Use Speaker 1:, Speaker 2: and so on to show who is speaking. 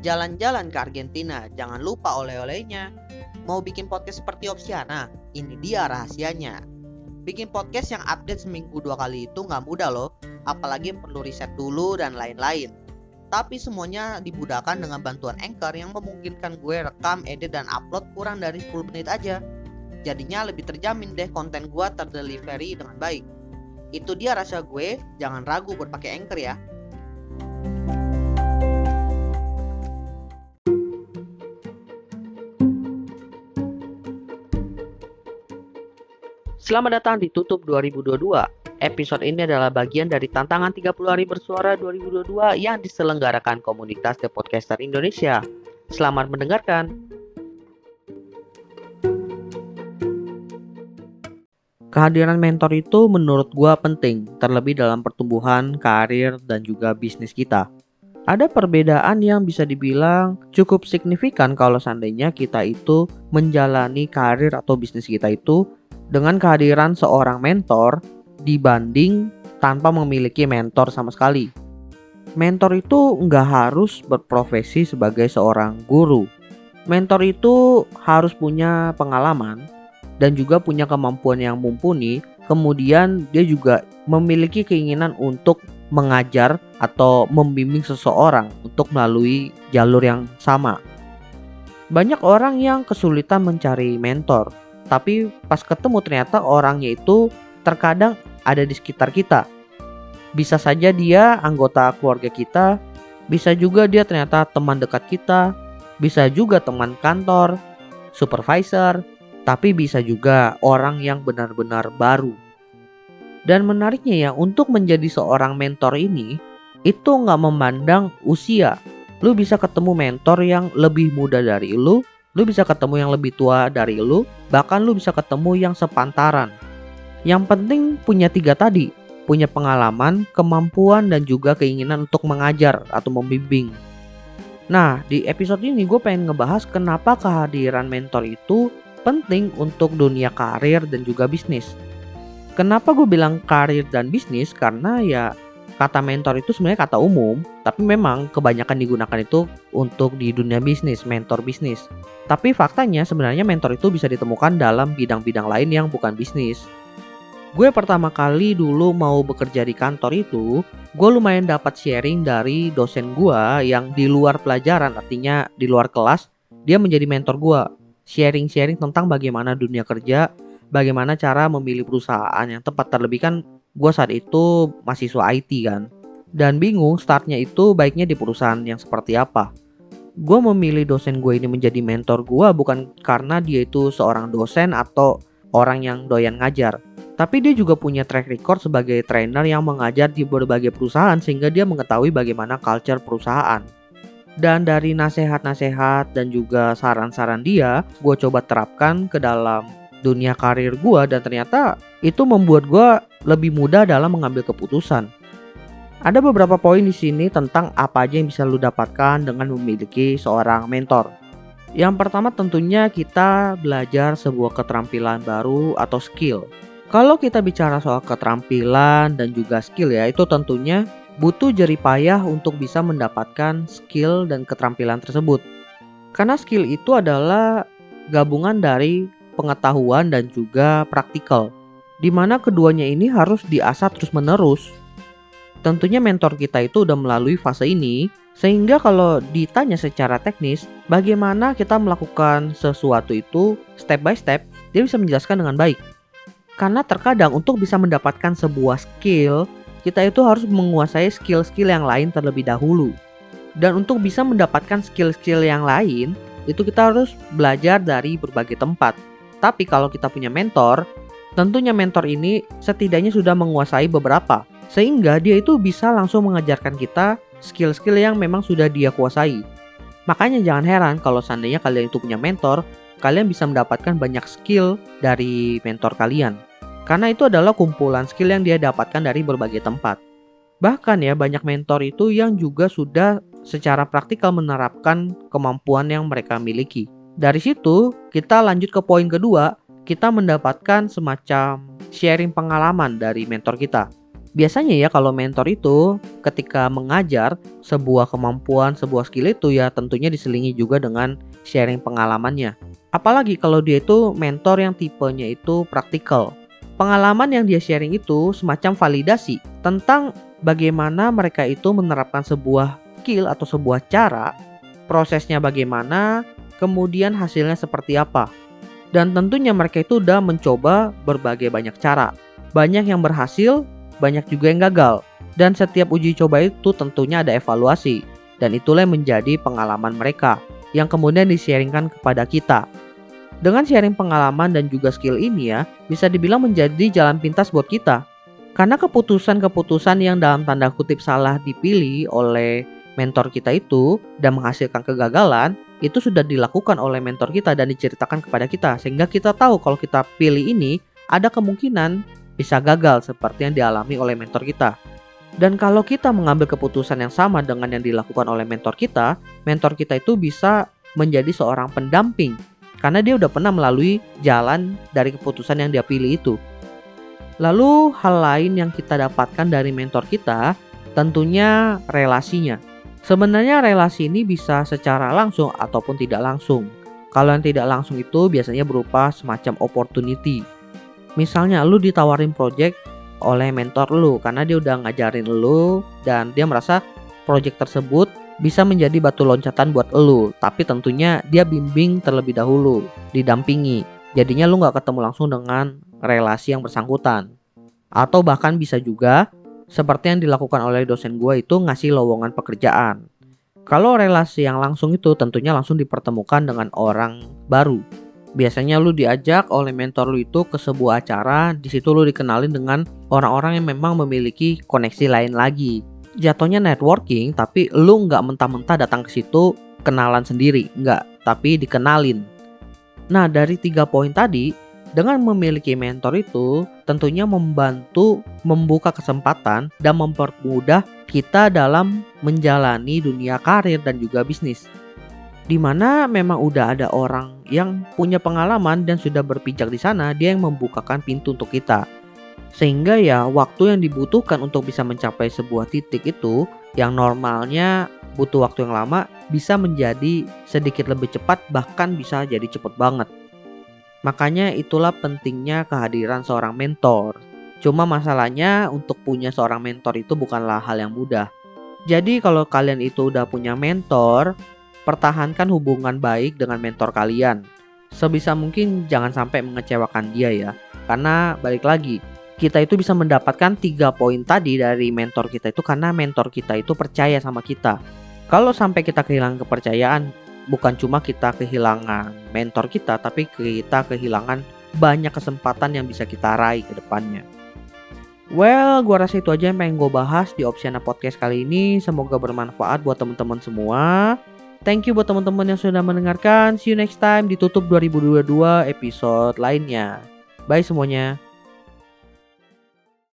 Speaker 1: Jalan-jalan ke Argentina, jangan lupa oleh-olehnya. Mau bikin podcast seperti Opsiana? Ini dia rahasianya. Bikin podcast yang update seminggu dua kali itu nggak mudah loh, apalagi perlu riset dulu dan lain-lain. Tapi semuanya dimudahkan dengan bantuan Anchor yang memungkinkan gue rekam, edit, dan upload kurang dari 10 menit aja. Jadinya lebih terjamin deh konten gue terdelivery dengan baik. Itu dia rasa gue, jangan ragu buat pakai Anchor ya. Selamat datang di Tutup 2022. Episode ini adalah bagian dari tantangan 30 hari bersuara 2022 yang diselenggarakan komunitas The Podcaster Indonesia. Selamat mendengarkan. Kehadiran mentor itu menurut gua penting, terlebih dalam pertumbuhan, karir, dan juga bisnis kita. Ada perbedaan yang bisa dibilang cukup signifikan kalau seandainya kita itu menjalani karir atau bisnis kita itu dengan kehadiran seorang mentor dibanding tanpa memiliki mentor sama sekali. Mentor itu nggak harus berprofesi sebagai seorang guru. Mentor itu harus punya pengalaman dan juga punya kemampuan yang mumpuni. Kemudian dia juga memiliki keinginan untuk mengajar atau membimbing seseorang untuk melalui jalur yang sama. Banyak orang yang kesulitan mencari mentor tapi pas ketemu ternyata orangnya itu terkadang ada di sekitar kita. Bisa saja dia anggota keluarga kita, bisa juga dia ternyata teman dekat kita, bisa juga teman kantor, supervisor, tapi bisa juga orang yang benar-benar baru. Dan menariknya ya, untuk menjadi seorang mentor ini, itu nggak memandang usia. Lu bisa ketemu mentor yang lebih muda dari lu, Lu bisa ketemu yang lebih tua dari lu, bahkan lu bisa ketemu yang sepantaran. Yang penting punya tiga tadi, punya pengalaman, kemampuan, dan juga keinginan untuk mengajar atau membimbing. Nah, di episode ini gue pengen ngebahas kenapa kehadiran mentor itu penting untuk dunia karir dan juga bisnis. Kenapa gue bilang karir dan bisnis? Karena ya kata mentor itu sebenarnya kata umum, tapi memang kebanyakan digunakan itu untuk di dunia bisnis, mentor bisnis. Tapi faktanya sebenarnya mentor itu bisa ditemukan dalam bidang-bidang lain yang bukan bisnis. Gue pertama kali dulu mau bekerja di kantor itu, gue lumayan dapat sharing dari dosen gue yang di luar pelajaran, artinya di luar kelas, dia menjadi mentor gue. Sharing-sharing tentang bagaimana dunia kerja, bagaimana cara memilih perusahaan yang tepat terlebih kan gue saat itu mahasiswa IT kan. Dan bingung startnya itu baiknya di perusahaan yang seperti apa. Gue memilih dosen gue ini menjadi mentor gue bukan karena dia itu seorang dosen atau orang yang doyan ngajar. Tapi dia juga punya track record sebagai trainer yang mengajar di berbagai perusahaan sehingga dia mengetahui bagaimana culture perusahaan. Dan dari nasihat-nasihat dan juga saran-saran dia gue coba terapkan ke dalam dunia karir gue dan ternyata itu membuat gue lebih mudah dalam mengambil keputusan. Ada beberapa poin di sini tentang apa aja yang bisa lu dapatkan dengan memiliki seorang mentor. Yang pertama tentunya kita belajar sebuah keterampilan baru atau skill. Kalau kita bicara soal keterampilan dan juga skill ya, itu tentunya butuh jerih payah untuk bisa mendapatkan skill dan keterampilan tersebut. Karena skill itu adalah gabungan dari pengetahuan dan juga praktikal, di mana keduanya ini harus diasah terus-menerus. Tentunya mentor kita itu udah melalui fase ini, sehingga kalau ditanya secara teknis, bagaimana kita melakukan sesuatu itu step by step, dia bisa menjelaskan dengan baik. Karena terkadang untuk bisa mendapatkan sebuah skill, kita itu harus menguasai skill-skill yang lain terlebih dahulu. Dan untuk bisa mendapatkan skill-skill yang lain, itu kita harus belajar dari berbagai tempat. Tapi kalau kita punya mentor, tentunya mentor ini setidaknya sudah menguasai beberapa, sehingga dia itu bisa langsung mengajarkan kita skill-skill yang memang sudah dia kuasai. Makanya jangan heran kalau seandainya kalian itu punya mentor, kalian bisa mendapatkan banyak skill dari mentor kalian. Karena itu adalah kumpulan skill yang dia dapatkan dari berbagai tempat. Bahkan ya banyak mentor itu yang juga sudah secara praktikal menerapkan kemampuan yang mereka miliki. Dari situ, kita lanjut ke poin kedua, kita mendapatkan semacam sharing pengalaman dari mentor kita. Biasanya ya kalau mentor itu ketika mengajar sebuah kemampuan, sebuah skill itu ya tentunya diselingi juga dengan sharing pengalamannya. Apalagi kalau dia itu mentor yang tipenya itu praktikal. Pengalaman yang dia sharing itu semacam validasi tentang bagaimana mereka itu menerapkan sebuah skill atau sebuah cara, prosesnya bagaimana, kemudian hasilnya seperti apa. Dan tentunya mereka itu udah mencoba berbagai banyak cara. Banyak yang berhasil, banyak juga yang gagal. Dan setiap uji coba itu tentunya ada evaluasi. Dan itulah yang menjadi pengalaman mereka yang kemudian disharingkan kepada kita. Dengan sharing pengalaman dan juga skill ini ya, bisa dibilang menjadi jalan pintas buat kita. Karena keputusan-keputusan yang dalam tanda kutip salah dipilih oleh mentor kita itu dan menghasilkan kegagalan, itu sudah dilakukan oleh mentor kita dan diceritakan kepada kita sehingga kita tahu kalau kita pilih ini ada kemungkinan bisa gagal seperti yang dialami oleh mentor kita. Dan kalau kita mengambil keputusan yang sama dengan yang dilakukan oleh mentor kita, mentor kita itu bisa menjadi seorang pendamping karena dia udah pernah melalui jalan dari keputusan yang dia pilih itu. Lalu hal lain yang kita dapatkan dari mentor kita tentunya relasinya. Sebenarnya relasi ini bisa secara langsung ataupun tidak langsung. Kalau yang tidak langsung itu biasanya berupa semacam opportunity. Misalnya lu ditawarin project oleh mentor lu karena dia udah ngajarin lu dan dia merasa project tersebut bisa menjadi batu loncatan buat lu tapi tentunya dia bimbing terlebih dahulu didampingi. Jadinya lu nggak ketemu langsung dengan relasi yang bersangkutan. Atau bahkan bisa juga seperti yang dilakukan oleh dosen gue itu ngasih lowongan pekerjaan kalau relasi yang langsung itu tentunya langsung dipertemukan dengan orang baru Biasanya lu diajak oleh mentor lu itu ke sebuah acara, di situ lu dikenalin dengan orang-orang yang memang memiliki koneksi lain lagi. Jatuhnya networking, tapi lu nggak mentah-mentah datang ke situ kenalan sendiri, nggak, tapi dikenalin. Nah dari tiga poin tadi, dengan memiliki mentor itu tentunya membantu membuka kesempatan dan mempermudah kita dalam menjalani dunia karir dan juga bisnis di mana memang udah ada orang yang punya pengalaman dan sudah berpijak di sana, dia yang membukakan pintu untuk kita. Sehingga ya waktu yang dibutuhkan untuk bisa mencapai sebuah titik itu yang normalnya butuh waktu yang lama bisa menjadi sedikit lebih cepat bahkan bisa jadi cepat banget. Makanya itulah pentingnya kehadiran seorang mentor. Cuma masalahnya untuk punya seorang mentor itu bukanlah hal yang mudah. Jadi kalau kalian itu udah punya mentor, pertahankan hubungan baik dengan mentor kalian. Sebisa mungkin jangan sampai mengecewakan dia ya. Karena balik lagi, kita itu bisa mendapatkan tiga poin tadi dari mentor kita itu karena mentor kita itu percaya sama kita. Kalau sampai kita kehilangan kepercayaan, bukan cuma kita kehilangan mentor kita, tapi kita kehilangan banyak kesempatan yang bisa kita raih ke depannya. Well, gua rasa itu aja yang pengen gue bahas di Opsiana Podcast kali ini. Semoga bermanfaat buat teman-teman semua. Thank you buat teman-teman yang sudah mendengarkan. See you next time di tutup 2022 episode lainnya. Bye semuanya.